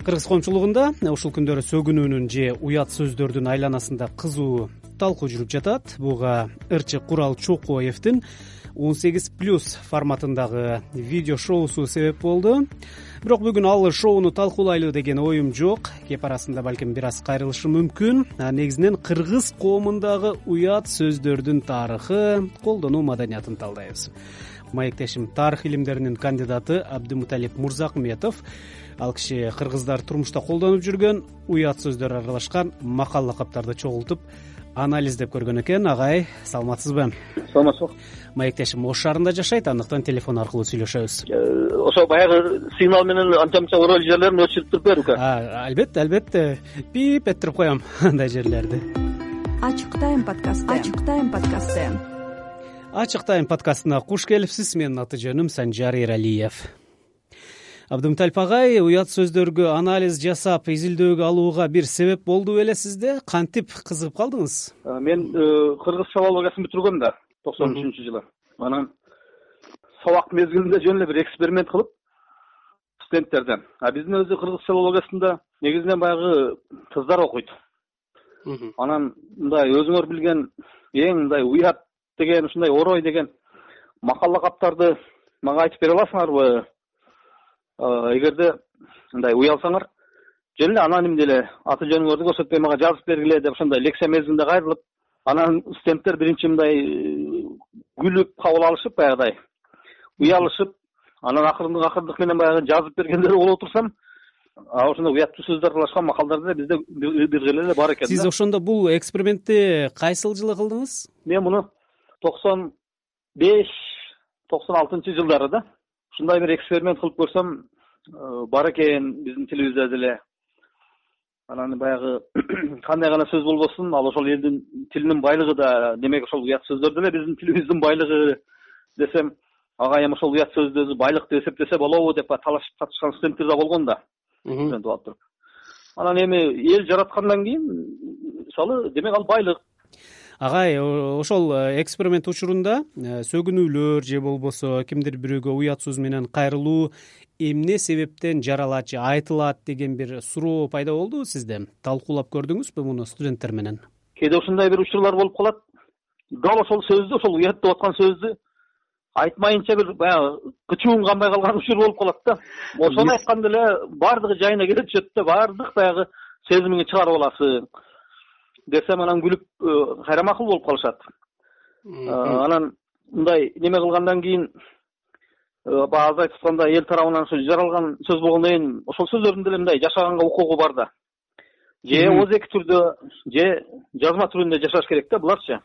кыргыз коомчулугунда ушул күндөрү сөгүнүүнүн же уят сөздөрдүн айланасында кызуу талкуу жүрүп жатат. Буга ырчы курал чокуевдин он сегиз плюс форматындагы видео шоусу себеп болду. Бирок бүгүн ал шоуну талкуулайлы деген оюм жок. Кеп арасында балким бир аз кайрылышым мүмкүн. Негизинен кыргыз коомундагы уят сөздөрдүн тарыхы колдонуу маданиятын талдайбыз. Маектешим тарых илимдеринин кандидаты абдымуталип мурзакметов. Ал киши кыргыздар турмушта колдонуп жүргөн уят сөздөр аралашкан макал лакаптарды чогултуп анализдеп көргөн экен. Агай саламатсызбы? Саламатсызбы? Маектешим ош шаарында жашайт андыктан телефон аркылуу сүйлөшөбүз. Э, ошо баягы сигнал менен анча мынча урол жерлерин өчүрүп туруп берүүкө албетте албетте. Пип этирип коем андай жерлерди. Ачык тайм подкаст. Ачык тайм подкасты ачык тайм подкастына куш келипсиз менин аты жөнүм санжар эралиев абдымуталип агай уят сөздөргө анализ жасап изилдөөгө алууга бир себеп болду беле сизде? Кантип кызыгып калдыңыз? Мен э, кыргыз филологиясын бүтүргөм да токсон үчүнчү жылы. Анан сабак мезгилинде жөн эле бир эксперимент кылып студенттерден. А биздин өзү кыргыз филологиясында негизинен баягы кыздар окуйт. Анан мындай өзүңөр билген эң мындай уят деген ушундай орой деген макал лакаптарды мага айтып бере аласыңарбы эгерде мындай уялсаңар жөн эле анонимдей эле аты жөнүңөрдү көрсөтпөй мага жазып бергиле деп ошондой лекция мезгилинде кайрылып анан студенттер биринчи мындай э, күлүп кабыл алышып баягыдай уялышып анан акырындык акырындык менен баягы жазып бергендер болуп турсам ошондой уяттуу сөздөр аралашкан макалдар деле бизде бир кыйла эле бар экен сиз ошондо бул экспериментти кайсыл жылы кылдыңыз? Мен муну токсон беш токсон алтынчы жылдары да ушундай бир эксперимент кылып көрсөм бар экен биздин тилибизде деле анан баягы кандай гана сөз болбосун ал ошол элдин тилинин байлыгы да демек ошол уят сөздөр деле биздин тилибиздин байлыгы десем ага эми ошол уят сөздү өзү байлык деп эсептесе болобу деп талашып тартышкан студенттер да болгон да. Студент болуп туруп анан эми эл жараткандан кийин мисалы демек ал байлык агай ошол э, эксперимент учурунда э, сөгүнүүлөр же болбосо кимдир бирөөгө уят сөз менен кайрылуу эмне себептен жаралат же айтылат деген бир суроо пайда болдубу сизде? Талкуулап көрдүңүзбү муну студенттер менен? Кээде ушундай бир учурлар болуп калат. Дал ошол сөздү ошол уят деп аткан сөздү айтмайынча бир баягы кычуун канбай калган учур болуп калат да. Ошону айтканда эле баардыгы жайына келе түшөт да баардык баягы сезимиңди чыгарып аласың десем анан күлүп э, кайрамакул болуп калышат. Э, анан мындай неме кылгандан кийин э, баягы азыр айтып аткандай эл тарабынан ошо жаралган сөз болгондон кийин ошол сөздөрдүн деле мындай жашаганга укугу бар да. Же ооз түрдө же жазма түрүндө жашаш керек да буларчы?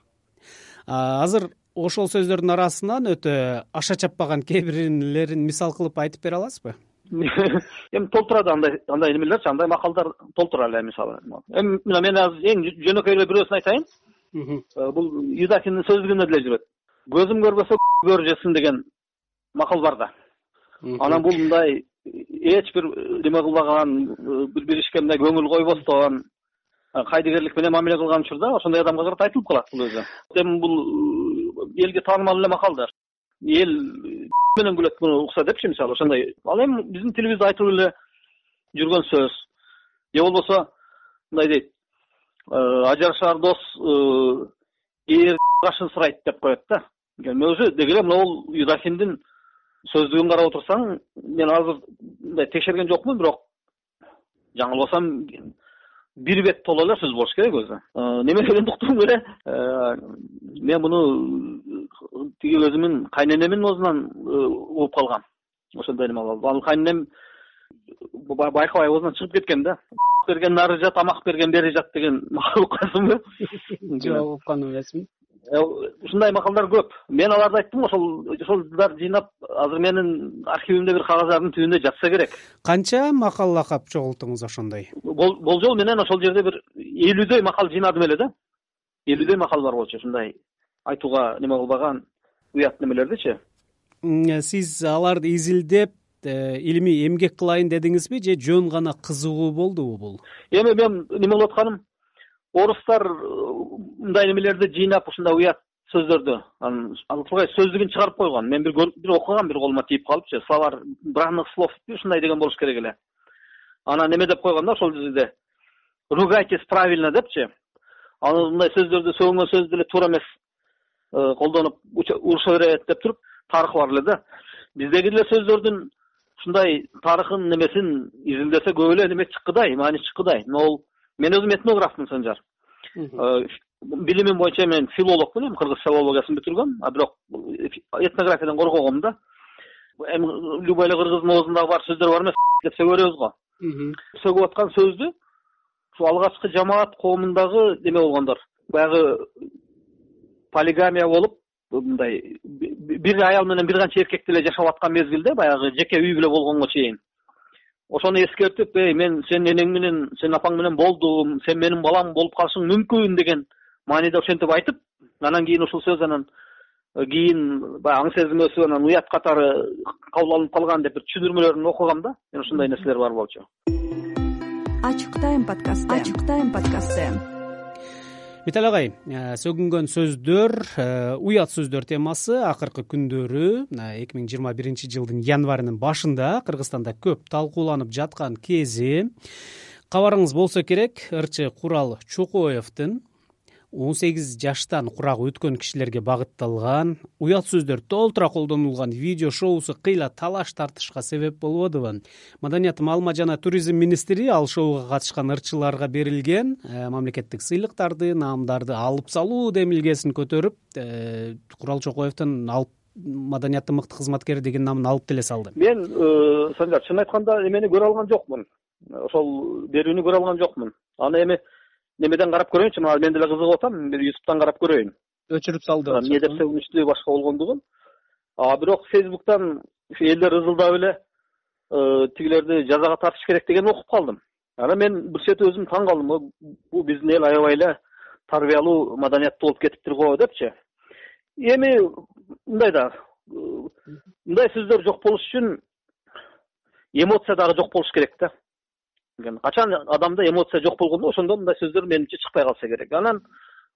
Азыр ошол сөздөрдүн арасынан өтө аша чаппаган кээ бирлерин мисал кылып айтып бере аласызбы эми толтурат андай андай немелерчи андай макалдар толтура эле мисалы. Эми мына мен азыр эң жөнөкөй эле бирөөсүн айтайын. Э, бул юдахиндин сөздүгүндө деле жүрөт. Көзүм көрбөсө көржесин деген макал бар да. Анан бул мындай эч бир неме кылбаган бир ишке мындай көңүл койбостон кайдыгерлик менен мамиле кылган учурда ошондой адамга карата айтылып калат бул өзү. Эми бул э, элге таанымал эле макалдар эл менен күлөт муну укса депчи мисалы ошондой. Ал эми биздин тилибизде айтылып эле жүргөн сөз. Же болбосо мындай дейт. «Э, ажырашаар дос э, эр кашын сурайт деп коет да. Өзү деги эле могул юдахиндин сөздүгүн карап отурсаң мен азыр мындай текшерген жокмун бирок жаңылбасам бир бет толо эле сөз болуш керек өзү. Неме уктум эле э, мен муну тиги өзүмдүн кайненемдин оозунан э, угуп калгам. Ошондой неме ал кайненем байкабай оозунан чыгып кеткен да. Берген нары жат тамак берген бери жат деген макал уккансыңбы жок уккан эмесмин ушундай макалдар көп. Мен аларды айттым ошол ошолдарды жыйнап азыр менин архивимде бир кагаздардын түбүндө жатса керек. Канча макал лакап чогулттуңуз ошондой? Болжол менен ошол жерде бир элүүдөй макал жыйнадым эле да. Элүүдөй макал бар болчу ушундай айтууга неме кылбаган уят немелердичи. Сиз аларды изилдеп э, илимий эмгек кылайын дедиңизби же жөн гана кызыгуу болдубу бул? Эми мен неме кылып атканым орустар э, мындай немелерди жыйнап ушундай уят сөздөрдү анан ал тургай сөздүгүн чыгарып койгон. Мен көрүп бир окугам бир колума тийип калыпчы словарь бранных слов ушундай деген болуш керек эле. Анан эме деп койгон да ошол жерде? Ругайтесь правильно депчи анан мындай сөздөрдү сөгүнгөн сөз деле туура эмес э, колдонуп уруша берет деп туруп тарыхы бар эле да. Биздеги деле сөздөрдүн ушундай тарыхын немесин изилдесе көп эле неме чыккыдай маани чыккыдай. Могул мен өзүм этнографмын санжар. Э, билимим боюнча мен филологмун эми кыргыз филологиясын бүтүргөм а бирок этнографиядан коркогом да. Эми любой эле кыргыздын оозундагы бар сөздөр бар эмес деп сөгө беребиз го сөгүп аткан сөздү ушул алгачкы жамаат коомундагы неме болгондор. Баягы полигамия болуп мындай бир аял менен бир канча эркек деле жашап аткан мезгилде баягы жеке үй бүлө болгонго чейин ошону эскертип эй мен сенин энең менен сенин апаң менен болдум сен менин балам болуп калышың мүмкүн деген мааниде ошентип айтып анан кийин ушул сөз анан э, кийин баягы аң сезмөсү анан уят катары кабыл алынып калган деп бир түшүндүрмөлөрүн окугам да. Мен ушундай нерселер бар болчу. Ачык тайм подкасты ачык тайм подкасты митали агай э, сөгүнгөн сөздөр э, уят сөздөр темасы акыркы күндөрү эки миң жыйырма биринчи жылдын январынын башында кыргызстанда көп талкууланып жаткан кези. Кабарыңыз болсо керек ырчы курал чокоевдин он сегиз жаштан курагы өткөн кишилерге багытталган уят сөздөр толтура колдонулган видео шоусу кыйла талаш тартышка себеп болбодубу маданият маалымат жана туризм министри ал шоуга катышкан ырчыларга берилген э, мамлекеттик сыйлыктарды наамдарды алып салуу демилгесин көтөрүп э, курал чокоевдин алып маданияттын мыкты кызматкери деген намын алып деле салды. Мен э, санжар чынын айтканда эмени көрө алган жокмун. Ошол берүүнү көрө алган жокмун. Аны эми немеден карап көрөйүнчү? Мына мен деле кызыгып атам бир ютубтан карап көрөйүн. Өчүрүп салды. Эмне деп сөгүнүчтүү башка болгондугун. А бирок фейсбуктан элдер ызылдап эле э, тигилерди жазага тартыш керек дегенди окуп калдым. Анан мен бир чети өзүм таң калдым. Бул биздин эл аябай эле тарбиялуу маданияттуу болуп кетиптир го депчи. Эми мындай да мындай сөздөр жок болуш үчүн эмоция дагы жок болуш керек да качан адамда эмоция жок болгондо ошондо мындай сөздөр менимче чыкпай калса керек. Анан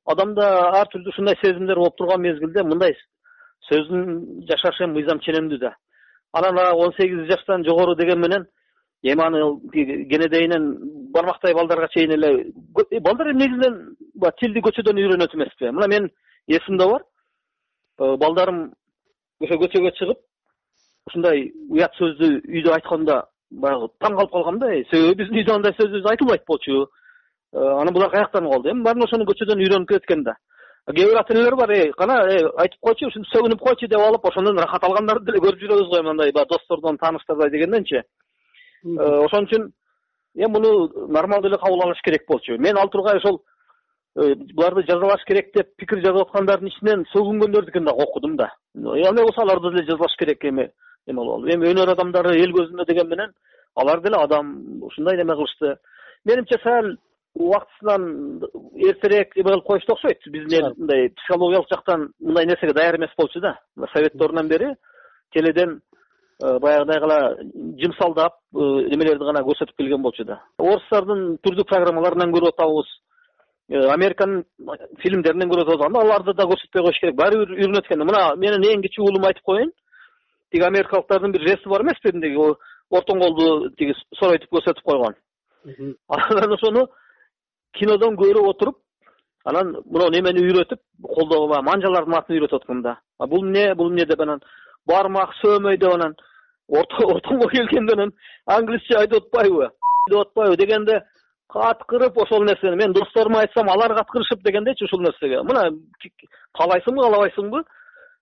адамда ар түрдүү ушундай сезимдер болуп турган мезгилде мындай сөздүн жашашы мыйзам ченемдүү да. Анан он сегиз жаштан жогору деген менен эми аны кенедейинен бармактай балдарга чейин эле балдар эми негизинен баягы тилди көчөдөн үйрөнөт эмеспи. Мына менин эсимде бар. Э, балдарым ошо көчөгө чыгып ушундай уят сөздү үйдө айтканда баягы таң калып калгам да себеби биздин үйдө андай сөз өзү айтылбайт болчу. Э, анан булар каяктан калды эми баарын ошону көчөдөн үйрөнүп экен да. Кээ бир ата энелер бар эй кана э, айтып койчу ушинтип сөгүнүп койчу деп алып ошондон рахат алгандарды деле көрүп жүрөбүз го мындай баягы достордон тааныштардан дегенденчи э, ошон үчүн эми муну нормалдуу эле кабыл алыш керек болчу. Мен ал тургай ошол буларды жазалаш керек деп пикир жазып аткандардын ичинен сөгүнгөндөрдүкүн дагы окудум да. Андай болсо аларды деле жазалаш керек эми эме кылып алып эми өнөр адамдары эл көзүндө деген менен алар деле адам ушундай неме кылышты. Менимче сал убактысынан эртерээк эме кылып коюшту окшойт. Биздин эл мындай психологиялык жактан мындай нерсеге даяр эмес болчу да. Совет доорунан бери теледен э, баягыдай гана жымсалдап э, немелерди гана көрсөтүп келген болчу да. Орустардын түрдүү программаларынан көрүп атабыз. Э, американын фильмдеринен көрүп атабыз. Анда аларды да көрсөтпөй коюш керек. Баары бир үйрөнөт экен мына менин эң кичүү уулума айтып коеюн тиги америкалыктардын бир жести бар эмеспи тиги ортоң колду тиги соройтуп көрсөтүп койгон. Анан ошону кинодон көрүп отуруп анан мына немени үйрөтүп колдогу баягы манжалардын атын үйрөтүп аткан да. Бул эмне? Бул эмне деп анан бармак сөөмөй деп анан ортоңго келгенде анан англисче айтып атпайбы? деп атпайбы дегенде каткырып ошол нерсени. Мен досторума айтсам алар каткырышып дегендейчи ушул нерсеге. Мына каалайсыңбы каалабайсыңбы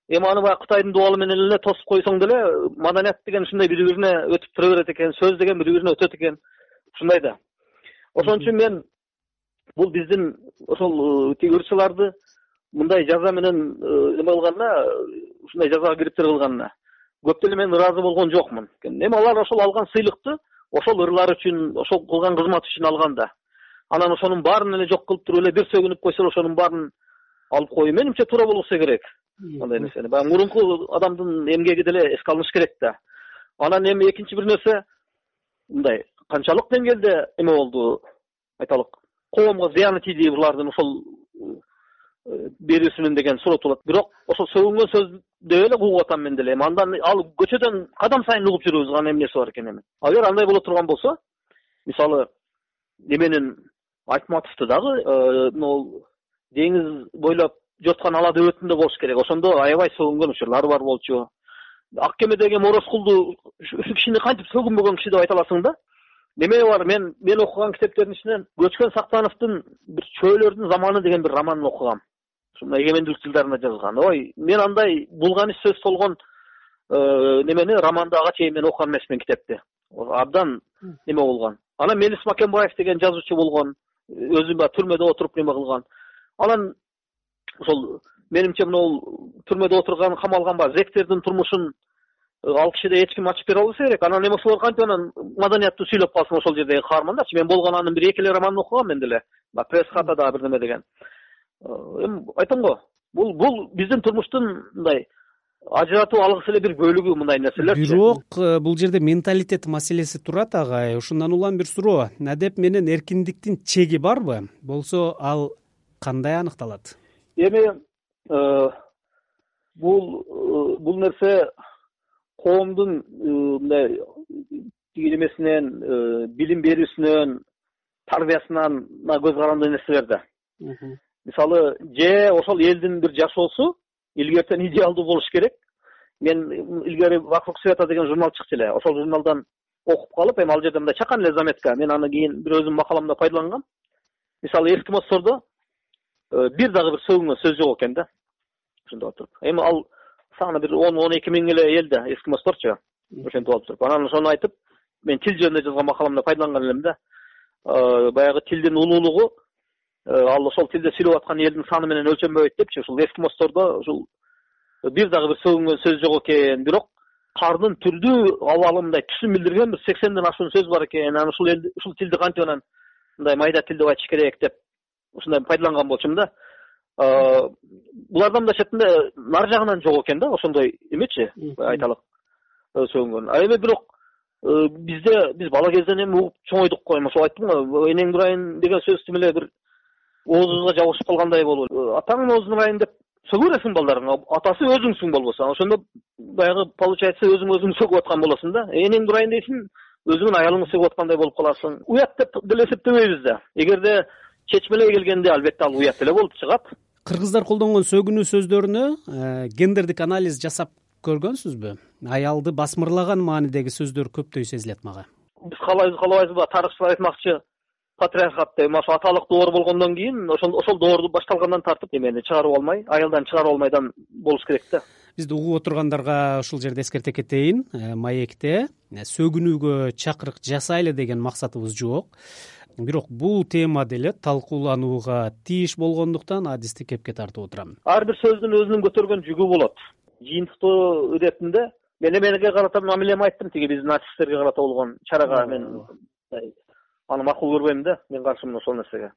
эми аны баягы кытайдын дубалы менен эле тосуп койсоң деле маданият деген ушундай бири бирине өтүп тура берет экен сөз деген бири бирине өтөт экен ушундай да. Ошон үчүн мен бул биздин ошол э, тиги ырчыларды мындай жаза менен э, эме кылганына ушундай жазага кириптир кылганына көп деле мен ыраазы болгон жокмун. Эми алар ошол алган сыйлыкты ошол ырлары үчүн ошол кылган кызматы үчүн алган да. Анан ошонун баарын эле жок кылып туруп эле бир сөгүнүп койсо эле ошонун баарын алып коюу менимче туура болбосо керек. Андай нерсени. Баягы мурунку адамдын эмгеги деле эске алыныш керек да. Анан эми экинчи бир нерсе мындай канчалык деңгээлде эме болду айталык коомго зыяны тийди булардын ошол э, берүүсүнүн деген суроо туулат бирок ошол сөгүнгөн сөздөй эле угуп атам мен деле эми. Андан ал көчөдөн кадам сайын угуп жүрөбүз ага эмнеси бар экен эми. Агер андай боло турган болсо мисалы эменин айтматовду дагы могу деңиз бойлоп жоткан ала дөбөтүндө болуш керек. Ошондо аябай сөгүнгөн учурлары бар болчу. Ак кемедеги эми орозкулду ушул кишини кантип сөгүнбөгөн киши деп айта аласың да? Неме бар? Мен мен окуган китептердин ичинен көчкөн сактановдун бир чөөлөрдүн заманы деген бир романын окугам. Ушул мына эгемендүүлүк жылдарында жазылган. Ой мен андай булганыч сөз болгон э, немени романды ага чейин мен окуган эмесмин китепти. Абдан неме болгон? Анан мелис макенбаев деген жазуучу болгон. Өзү баягы түрмөдө отуруп неме кылган анан ошол менимче могул түрмөдө отурган камалган баягы зектердин турмушун э, ал кишиде эч ким ачып бере албаса керек. Анан эми ошолор кантип анан маданияттуу сүйлөп калсын ошол жердеги каармандарчы мен болгону анын бир эки эле романын окугам мен деле. Баягы пресс хата дагы бир неме деген. Э, эми айтам го. Бул бул биздин турмуштун мындай ажыратып алгыс эле бир бөлүгү мындай нерселерчи бирок э, бул жерде менталитет маселеси турат агай ушундан улам бир суроо. Адеп менен эркиндиктин чеги барбы? Болсо ал кандай аныкталат? Эми э, бул э, бул нерсе коомдун мындай тиги немесинен билим берүүсүнөн тарбиясынан көз каранды нерселер да. Мисалы же ошол элдин бир жашоосу илгертен идеалдуу болуш керек. Мен илгери вокруг света деген журнал чыкчу эле. Ошол журналдан окуп калып эми ал жерде мындай чакан эле заметка. Мен аны кийин бир өзүмдүн макаламда пайдалангам. Мисалы эскимостордо э, бир дагы бир сөгүнгөн сөз жок экен да. Ошентип алып туруп. Эми ал саны бир он он эки миң эле эл да эскимосторчу ошентип алып туруп. Анан ошону айтып мен тил жөнүндө жазган макаламда пайдаланган элем да. Э, баягы тилдин улуулугу Э, ал ошол тилде сүйлөп аткан элдин саны менен өлчөнбөйт депчи. Ушул эскимостордо ушул бир дагы бир сөгүнгөн сөз жок экен. Бирок кардын түрдүү абалы мындай түсүн билдирген бир сексенден ашуун сөз бар экен. Анан ушул эл ушул тилди кантип анан мындай майда тил деп айтыш керек деп ушундай пайдаланган болчумун да. Э, булардан мындайча айтканда нары жагынан жок экен да ошондой эмечи айталык э, сөгүнгөн. А эми бирок бизде биз бала кезден эми угуп чоңойдук го эми ошол айттым го энеңдин ырайын деген сөз тим эле бир оозубузга жабышып калгандай болуп атаңдын оозун ырайын деп сөгө бересиң балдарыңа атасы өзүңсүң болбосо ошондо баягы получается өзүң өзүңдү сөгүп аткан болосуң да энеңди урайын дейсиң өзүңдүн аялыңды сөгүп аткандай болуп каласың. Уят деп деле эсептебейбиз да. Эгерде чечмелей келгенде албетте ал уят эле болуп чыгат. Кыргыздар колдонгон сөгүнүү сөздөрүнө э, гендердик анализ жасап көргөнсүзбү? Аялды басмырлаган маанидеги сөздөр көптөй сезилет мага. Биз каалайбыз каалабайбызбы тарыхчылар айтмакчы. Патриархат деп ошо аталык доор болгондон кийин ошол ошол доорду башталгандан тартып эмени чыгарып алмай аялдан чыгарып алмайдан болуш керек да. Бизди угуп отургандарга ушул жерде эскерте кетейин. Э, маекте э, сөгүнүүгө чакырык жасайлы деген максатыбыз жок бирок бул тема деле талкууланууга тийиш болгондуктан адисти кепке тартып отурам. Ар бир сөздүн өзүнүн көтөргөн жүгү болот. Жыйынтыктоо иретинде мен эмеге карата мамилеми айттым. Тиги биздин артисттерге карата болгон чарага мен аны макул көрбөйм да мен каршымын ошол нерсеге.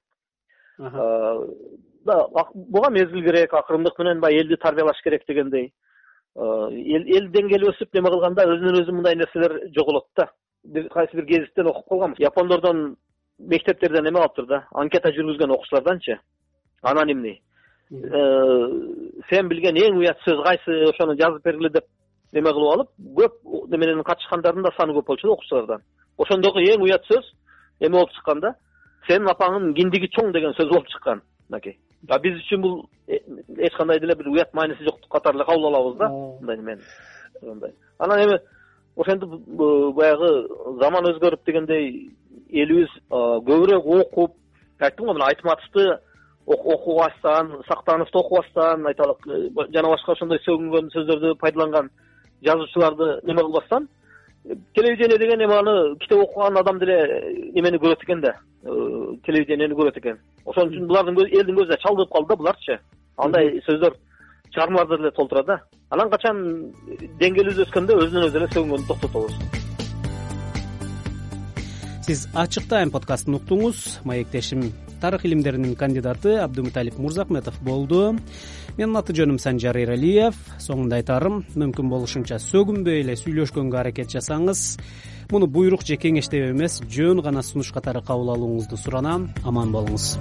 Буга мезгил керек акырындык менен баягы элди тарбиялаш керек дегендей. Эл деңгээли өсүп неме кылганда өзүнөн өзү мындай нерселер жоголот да. Бир кайсы бир гезиттен окуп калганбыз япондордон мектептерден неме калыптыр да анкета жүргүзгөн окуучуларданчы анонимный. Сен билген эң уят сөз кайсы ошону жазып бергиле деп неме кылып алып көп неменен катышкандардын да саны көп болчу да окуучулардан. Ошондогу эң уят сөз эме болуп чыккан да сенин апаңдын киндиги чоң деген сөз болуп чыккан мынакей а биз үчүн бул э, эч кандай деле бир уят мааниси жок катары эле кабыл алабыз да. Мындай немени анан эми ошентип баягы заман өзгөрүп дегендей элибиз көбүрөөк окуп айттым го мына айтматовду окубастан сактановду окубастан айталык э, жана башка ошондой сөгүнгөн сөздөрдү пайдаланган жазуучуларды неме кылбастан? Телевидение деген эми аны китеп окуган адам деле эмени көрөт экен да? Э, телевидениени көрөт экен. Ошон үчүн булардын элдин көзүнө чалдыгып калды да буларчы. Андай сөздөр чыгармаларда деле толтура да. Анан качан деңгээлибиз өскөндө өзүнөн өзү эле сөгүнгөндү токтотобуз сиз ачык тайм подкастын уктуңуз. Маектешим тарых илимдеринин кандидаты абдымуталип мурзахметов болду. Менин аты жөнүм санжар эралиев. Соңунда айтарым мүмкүн болушунча сөгүнбөй эле сүйлөшкөнгө аракет жасаңыз. Муну буйрук же кеңеш деп эмес жөн гана сунуш катары кабыл алууңузду суранам аман болуңуз